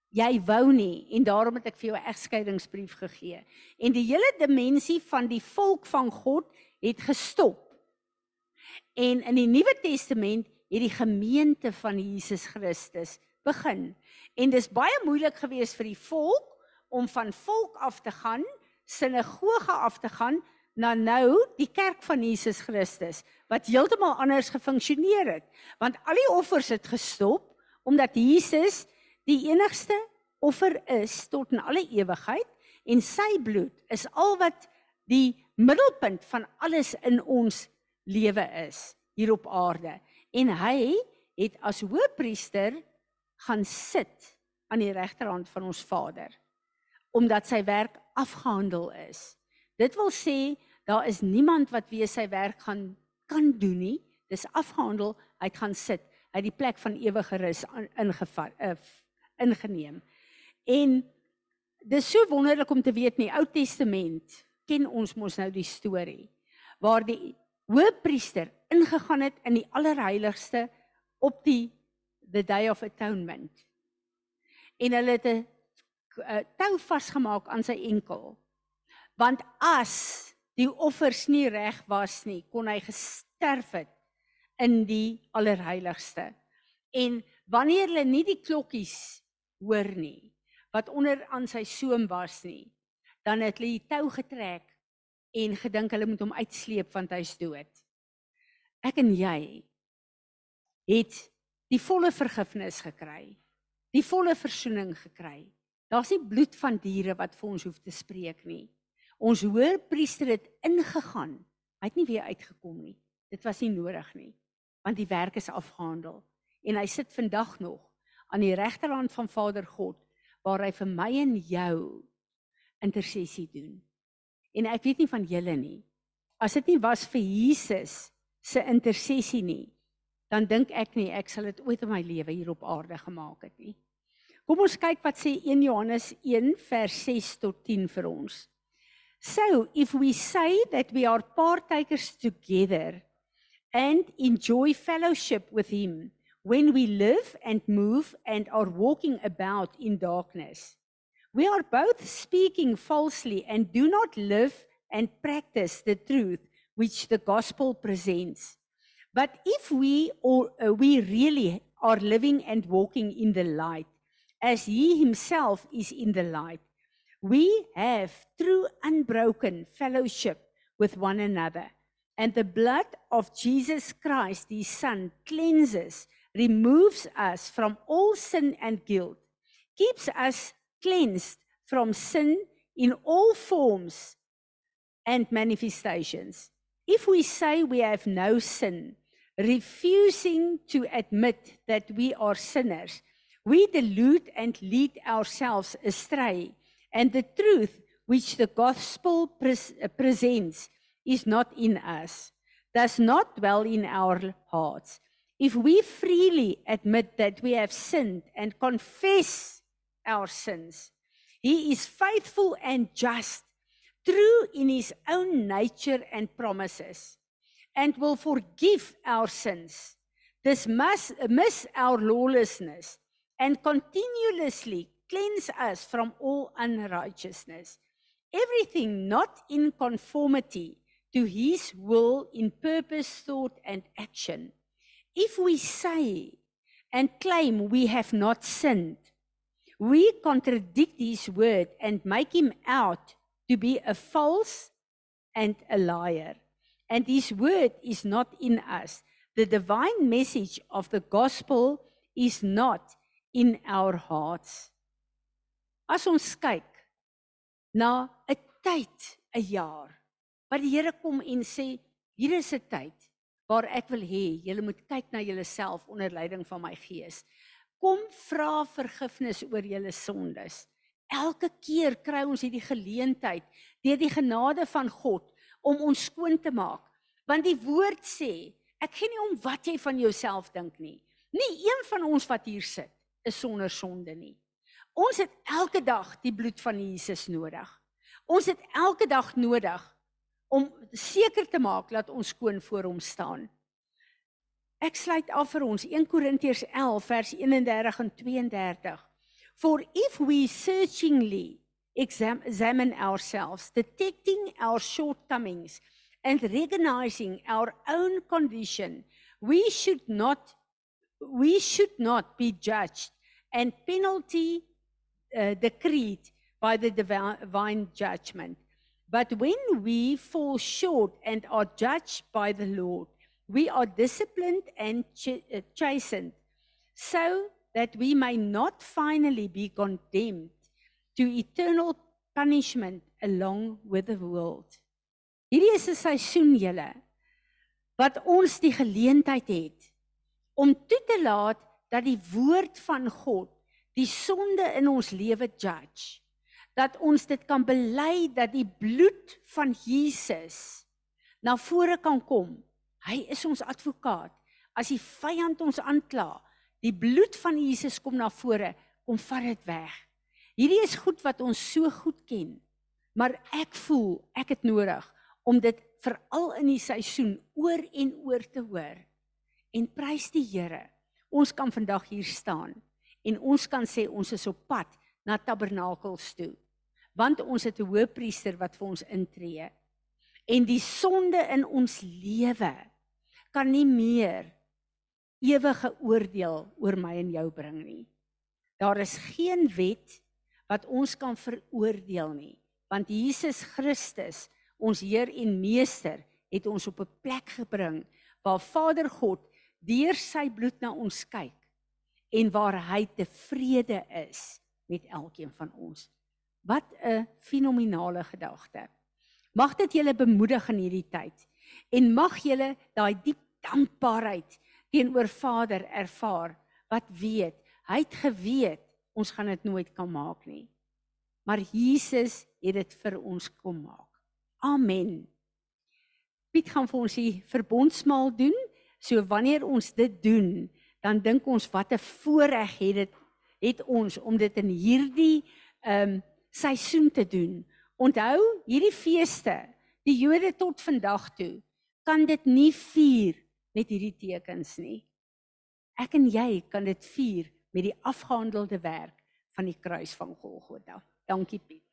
[SPEAKER 1] jy wou nie en daarom het ek vir jou 'n egskeidingsbrief gegee. En die hele dimensie van die volk van God het gestop. En in die Nuwe Testament het die gemeente van Jesus Christus begin. En dis baie moeilik geweest vir die volk om van volk af te gaan, sinagoge af te gaan na nou die kerk van Jesus Christus wat heeltemal anders gefunksioneer het. Want al die offers het gestop omdat Jesus die enigste offer is tot in alle ewigheid en sy bloed is al wat die middelpunt van alles in ons lewe is hier op aarde en hy het as hoëpriester gaan sit aan die regterhand van ons Vader omdat sy werk afgehandel is. Dit wil sê daar is niemand wat weer sy werk gaan kan doen nie. Dis afgehandel. Hy gaan sit. Hy het die plek van ewige rus ingevat uh, ingeneem. En dis so wonderlik om te weet in die Ou Testament ken ons mos nou die storie waar die hoëpriester ingegaan het in die allerheiligste op die the day of atonement. En hulle het 'n tou vasgemaak aan sy enkel. Want as die offers nie reg was nie, kon hy gesterf het in die allerheiligste. En wanneer hulle nie die klokkies hoor nie wat onder aan sy soem was nie, dan het hulle die tou getrek en gedink hulle moet hom uitsleep want hy's dood. Ek en jy het die volle vergifnis gekry. Die volle verzoening gekry. Daar's nie bloed van diere wat vir ons hoef te spreek nie. Ons hoërpriester het ingegaan. Hy het nie weer uitgekom nie. Dit was nie nodig nie, want die werk is afgehandel en hy sit vandag nog aan die regterhand van Vader God waar hy vir my en jou intersessie doen. En ek weet nie van julle nie. As dit nie was vir Jesus se intersessie nie, dan dink ek nie ek sal dit ooit in my lewe hier op aarde gemaak het nie. Kom ons kyk wat sê 1 Johannes 1 vers 6 tot 10 vir ons. So, if we say that we are partakers together and enjoy fellowship with him when we live and move and are walking about in darkness, we are both speaking falsely and do not live and practice the truth which the gospel presents. But if we or uh, we really are living and walking in the light, as he himself is in the light, we have true unbroken fellowship with one another. And the blood of Jesus Christ, his Son, cleanses, removes us from all sin and guilt, keeps us cleansed from sin in all forms and manifestations. If we say we have no sin, refusing to admit that we are sinners, we delude and lead ourselves astray and the truth which the gospel pres presents is not in us, does not dwell in our hearts. If we freely admit that we have sinned and confess our sins, He is faithful and just, true in His own nature and promises, and will forgive our sins, dismiss miss our lawlessness, and continuously cleanse us from all unrighteousness. Everything not in conformity to his will in purpose, thought, and action. If we say and claim we have not sinned, we contradict his word and make him out to be a false and a liar. And his word is not in us. The divine message of the gospel is not in our hearts. As ons kyk na 'n tyd, 'n jaar wat die Here kom en sê hier is 'n tyd waar ek wil hê julle moet kyk na julleself onder leiding van my gees. Kom vra vergifnis oor julle sondes. Elke keer kry ons hierdie geleentheid deur die genade van God om ons skoon te maak. Want die woord sê, ek gee nie om wat jy van jouself dink nie. Nie een van ons wat hier sit is sonder sonde nie. Ons het elke dag die bloed van Jesus nodig. Ons het elke dag nodig om seker te maak dat ons skoon voor hom staan. Ek sluit af vir ons 1 Korintiërs 11 vers 31 en 32. For if we searchingly examine ourselves, detecting our shortcomings and recognizing our own condition, we should not we should not be judged and penalty uh, decreed by the divine judgment. But when we fall short and are judged by the Lord, we are disciplined and ch- uh, chastened so that we may not finally be condemned to eternal punishment along with the world. Hierdie is 'n seisoen julle wat ons die geleentheid het om toe te laat dat die woord van God die sonde in ons lewe judge dat ons dit kan bely dat die bloed van Jesus na vore kan kom. Hy is ons advokaat. As die vyand ons aankla, die bloed van Jesus kom na vore, kom vat dit weg. Hierdie is goed wat ons so goed ken. Maar ek voel ek het nodig om dit veral in die seisoen oor en oor te hoor. En prys die Here. Ons kan vandag hier staan en ons kan sê ons is op pad na tabernakels toe want ons het 'n hoëpriester wat vir ons intree. En die sonde in ons lewe kan nie meer ewige oordeel oor my en jou bring nie. Daar is geen wet wat ons kan veroordeel nie, want Jesus Christus, ons Heer en Meester, het ons op 'n plek gebring waar Vader God deur sy bloed na ons kyk en waar hy tevrede is met elkeen van ons. Wat 'n fenominale gedagte. Mag dit julle bemoedig in hierdie tyd en mag julle daai diep dankbaarheid teenoor Vader ervaar wat weet, hy het geweet ons gaan dit nooit kan maak nie. Maar Jesus het dit vir ons kom maak. Amen. Piet gaan vir ons die verbondsmaal doen. So wanneer ons dit doen, dan dink ons wat 'n voorreg het dit het ons om dit in hierdie ehm um, seisoen te doen. Onthou, hierdie feeste, die Jode tot vandag toe, kan dit nie vier met hierdie tekens nie. Ek en jy kan dit vier met die afgehandelde werk van die kruis van Golgotha. Dankie Piet.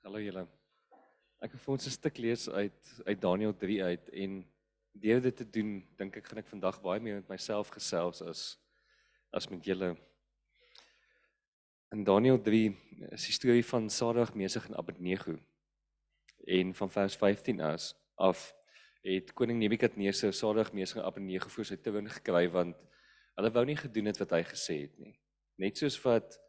[SPEAKER 3] Hallo julle. Ek wil vir ons 'n stuk lees uit uit Daniël 3 uit en deur dit te doen, dink ek gaan ek vandag baie meer met myself gesels as as met julle. In Daniël 3 is die storie van Sadrag, Mesig en Abednego. En van vers 15 as af het koning Nebukadneser Sadrag, Mesig en Abednego voor sy toon gekry want hulle wou nie gedoen het wat hy gesê het nie. Net soos wat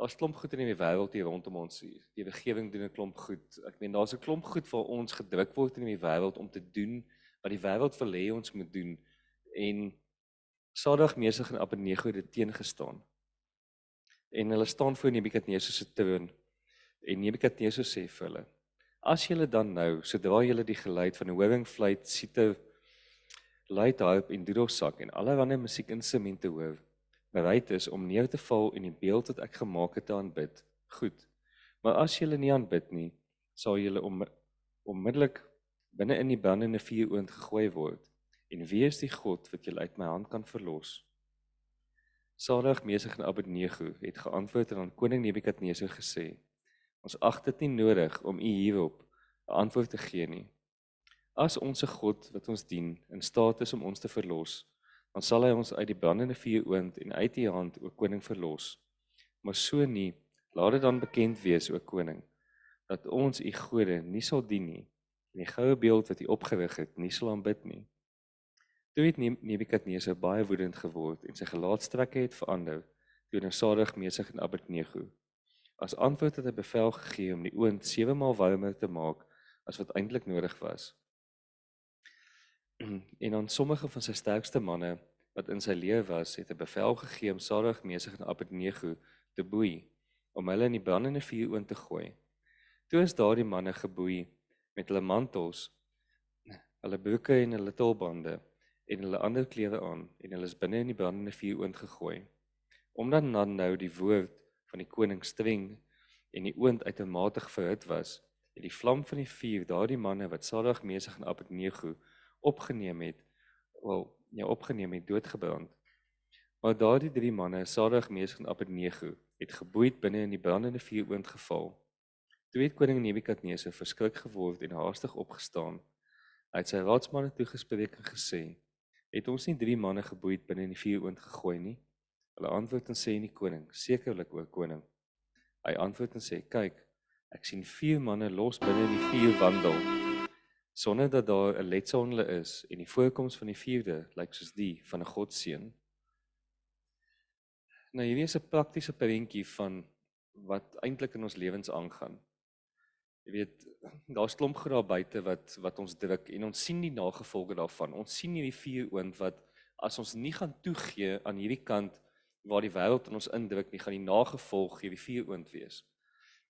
[SPEAKER 3] Daar's klomp goed in die wêreld hier rondom ons. Die regering doen 'n klomp goed. Ek meen daar's 'n klomp goed vir ons gedruk word in die wêreld om te doen wat die wêreld wil hê ons moet doen. En Sadag Mesig en Abednego het teengestaan. En hulle staan voor Nebukadneser se troon. En Nebukadneser sê vir hulle: "As julle dan nou, sodra julle die geluid van 'n horingfluit, siete, luit harp en doedelsak en allerlei musiekinstrumente hoor, bereid is om neer te val en die beeld wat ek gemaak het te aanbid. Goed. Maar as julle nie aanbid nie, sal julle om onmiddellik binne in die brandende vuur oond gegooi word. En wie is die God wat julle uit my hand kan verlos? Salig Mesig en Abednego het geantwoord en aan koning Nebukadneser gesê: Ons ag dit nie nodig om u hierop 'n antwoord te gee nie. As ons God wat ons dien in staat is om ons te verlos, dan sal hy ons uit die brandende vuur oond en uit u hand o koning verlos. Maar so nie, laat dit dan bekend wees o koning dat ons u gode nie sal dien nie en die goue beeld wat u opgerig het nie sal aanbid nie. Toe het Nebukadneser baie woedend geword en sy gelaatstrekke het verander toe hy sadig mesig en Abednego. As antwoord het hy bevel gegee om die oond 7 maal warmer te maak as wat eintlik nodig was. en aan sommige van sy sterkste manne wat in sy lewe was, het 'n bevel gegee om Sadag Mesig en Abednego te boei om hulle in die brandende vuur oond te gooi. Toe is daardie manne geboei met hulle mantels, hulle broeke en hulle tulbande en hulle ander klere aan en hulle is binne in die brandende vuur oorgegooi. Omdat dan nou die woord van die koning streng en die oond uitermate verhit was, het die vlam van die vuur daardie manne wat Sadag Mesig en Abednego opgeneem het, wel, ja opgeneem het doodgebrand. Maar daardie drie manne, Sadag Mesig en Abednego, het geboeid binne in die brandende vuur oond geval. Toe het koning Nebukadneser verskrik geword en haastig opgestaan. Hy het sy raadsmanne toegespreek en gesê: "Het ons nie drie manne geboeid binne in die vuur oond gegooi nie?" Hulle antwoord en sê die koning: "Sekerlik o koning." Hy antwoord en sê: "Kyk, ek sien vier manne los binne in die vuur wandel sonder dat daar 'n letsel in hulle is en die voorkoms van die vierde lyk soos die van 'n godseun." Nou hierdie is 'n praktiese prentjie van wat eintlik in ons lewens aangaan. Jy weet, daar's klomp goed daar buite wat wat ons druk en ons sien die nagevolge daarvan. Ons sien hierdie vuur oond wat as ons nie gaan toegee aan hierdie kant waar die wêreld in ons indruk nie, gaan die nagevolg hierdie vuur oond wees.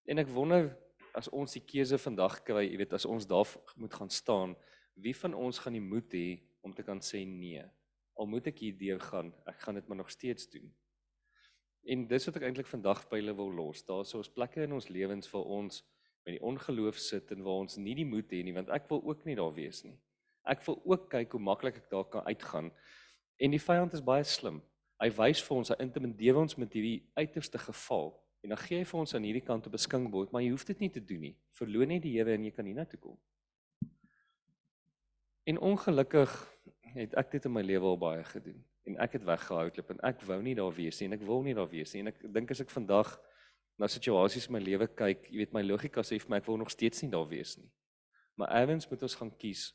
[SPEAKER 3] En ek wonder as ons die keuse vandag kry, jy weet, as ons daar moet gaan staan, wie van ons gaan die moed hê om te kan sê nee? Al moet ek hier deur gaan, ek gaan dit maar nog steeds doen. En dis wat ek eintlik vandag by julle wil los. Daar's 'n plekke in ons lewens vir ons met die ongeloof sit en waar ons nie die moed het nie, want ek wil ook nie daar wees nie. Ek wil ook kyk hoe maklik ek daar kan uitgaan. En die vyand is baie slim. Hy wys vir ons, hy intimideer ons met hierdie uiterste geval en dan gee hy vir ons aan hierdie kant 'n skinkbord, maar jy hoef dit nie te doen nie. Verloon net die Here en jy kan hiernatoe kom. En ongelukkig het ek dit in my lewe al baie gedoen en ek het weggehardloop en ek wou nie daar wees nie en ek wil nie daar wees nie en ek dink as ek vandag na situasies in my lewe kyk, jy weet my logika sê vir my ek wil nog steeds nie daar wees nie. Maar eers moet ons gaan kies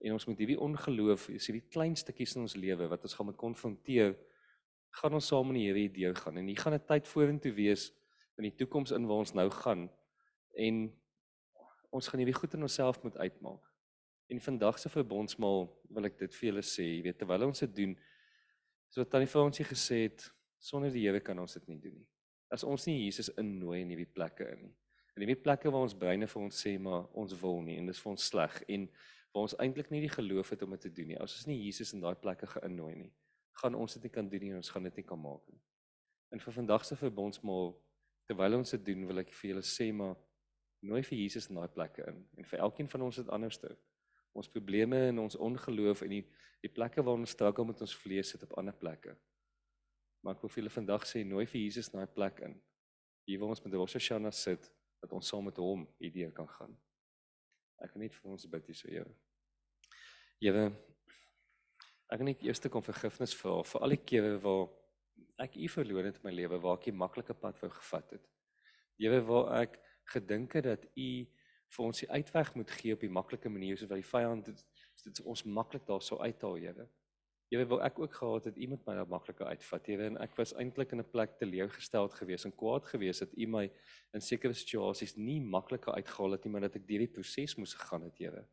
[SPEAKER 3] en ons moet hierdie ongeloof, is hierdie klein stukkies in ons lewe wat ons gaan moet konfronteer, gaan ons saam in die Here idee gaan en hier gaan 'n tyd vorentoe wees in die toekoms in waar ons nou gaan en ons gaan hierdie goed in onsself moet uitmaak. En vandag se verbondsmaal wil ek dit vir julle sê, jy weet terwyl ons dit doen, So tannie vir ons het gesê het sonder die Here kan ons dit nie doen nie. As ons nie Jesus innooi in hierdie plekke in nie. In hierdie plekke waar ons breine vir ons sê maar ons wil nie en dis vir ons sleg en waar ons eintlik nie die geloof het om dit te doen nie. As ons nie Jesus in daai plekke geïnnooi nie, gaan ons dit nie kan doen nie en ons gaan dit nie kan maak nie. En vir vandag se verbondsmaal terwyl ons dit doen, wil ek vir julle sê maar nooi vir Jesus in daai plekke in en vir elkeen van ons het anderste ons probleme en ons ongeloof en die die plekke waar ons struggle met ons vlees sit op ander plekke. Maar ek wil vir julle vandag sê nooi vir Jesus na 'n plek in. Hier waar ons met Rosh Hashanah sit, dat ons saam met hom hierdeur kan gaan. Ek wil net vir ons bid hier so Here. Here, ek wil net eers kom vergifnis vra vir al die kere waar ek U verloor het in my lewe waar ek 'n maklike pad wou gevat het. Here waar ek gedink het dat U vir ons die uitweg moet gee op die maklike manier soos wat die vyand dit dit ons maklik daar sou uithaal, Here. Here wil ek ook gehad het iemand my daar makliker uitvat, Here, en ek was eintlik in 'n plek teleurgesteld geweest en kwaad geweest dat U my in sekere situasies nie makliker uitgehaal het nie, maar dat ek deur die proses moes gegaan het, Here.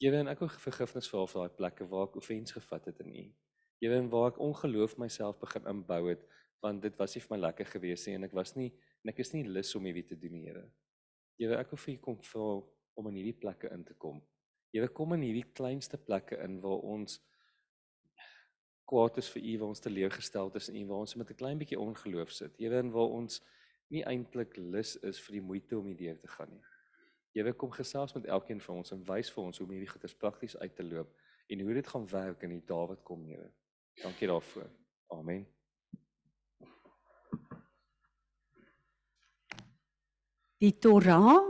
[SPEAKER 3] Here, en ek wil vergifnis vra vir daai plekke waar ek offens gevat het in U. Here, en waar ek ongeloof myself begin inbou het, want dit was nie vir my lekker geweest nie en ek was nie en ek is nie lus om hierdie te doen, Here. Here, ek wil vir u kom vra om in hierdie plekke in te kom. Here, kom in hierdie kleinste plekke in waar ons kwaad is vir u, waar ons teleurgesteld is in u, waar ons met 'n klein bietjie ongeloof sit. Here, en waar ons nie eintlik lus is vir die moeite om hierdeur te gaan nie. Here, kom gesels met elkeen van ons en wys vir ons hoe om hierdie goeie prakties uit te loop en hoe dit gaan werk in die dae wat kom, Here. Dankie daarvoor. Amen.
[SPEAKER 1] Die Torah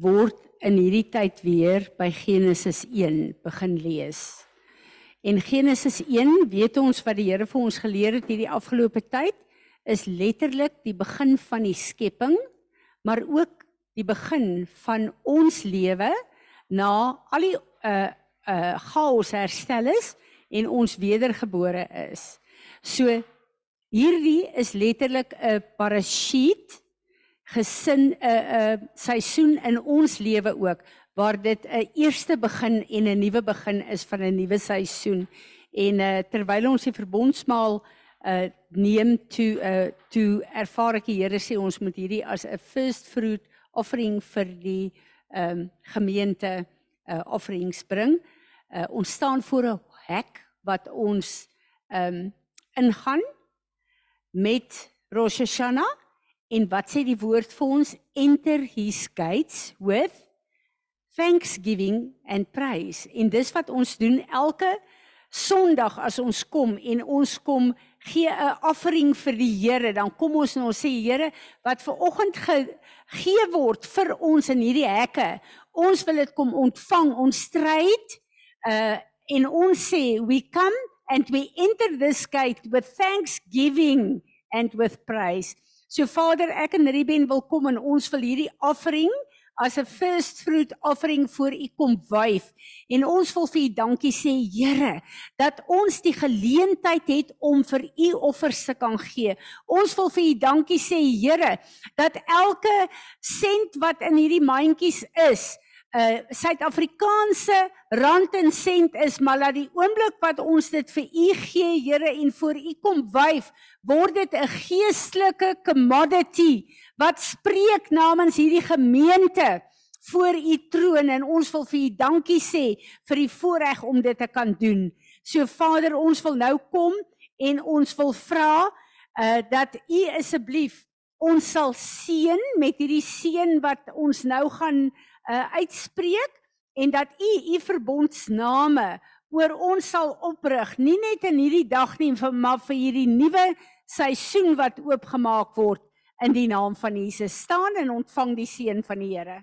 [SPEAKER 1] word in hierdie tyd weer by Genesis 1 begin lees. En Genesis 1, weet ons wat die Here vir ons geleer het hierdie afgelope tyd, is letterlik die begin van die skepping, maar ook die begin van ons lewe na al die uh uh chaos herstel is en ons wedergebore is. So hierdie is letterlik 'n parashiet gesin 'n 'n seisoen in ons lewe ook waar dit 'n eerste begin en 'n nuwe begin is van 'n nuwe seisoen. En uh, terwyl ons die verbondsmaal uh neem toe uh toe ervaar ek die Here sê ons moet hierdie as 'n first fruit offering vir die um, gemeente uh offerings bring. Uh ons staan voor 'n hek wat ons ehm um, ingaan met Rosh Hashanah en wat sê die woord vir ons enter his gates with thanksgiving and praise. En dis wat ons doen elke Sondag as ons kom en ons kom gee 'n offering vir die Here, dan kom ons en ons sê Here, wat ver oggend gegee word vir ons in hierdie hekke, ons wil dit kom ontvang, ons stryd uh en ons sê we come and we enter this gate with thanksgiving and with praise. So Vader, ek en Ruben wil kom en ons wil hierdie offering as 'n first fruit offering voor U kom wyf. En ons wil vir U dankie sê, Here, dat ons die geleentheid het om vir U offers te kan gee. Ons wil vir U dankie sê, Here, dat elke sent wat in hierdie mandjies is, uh, Suid-Afrikaanse rand en sent is, maar laat die oomblik wat ons dit vir U gee, Here, en voor U kom wyf, word dit 'n geestelike commodity wat spreek namens hierdie gemeente voor U troon en ons wil vir U dankie sê vir die voorreg om dit te kan doen. So Vader, ons wil nou kom en ons wil vra uh dat U asseblief ons sal seën met hierdie seën wat ons nou gaan uh uitspreek en dat u u verbondsname oor ons sal oprig nie net in hierdie dag nie maar vir hierdie nuwe seisoen wat oopgemaak word in die naam van Jesus. Staan en ontvang die seën van die Here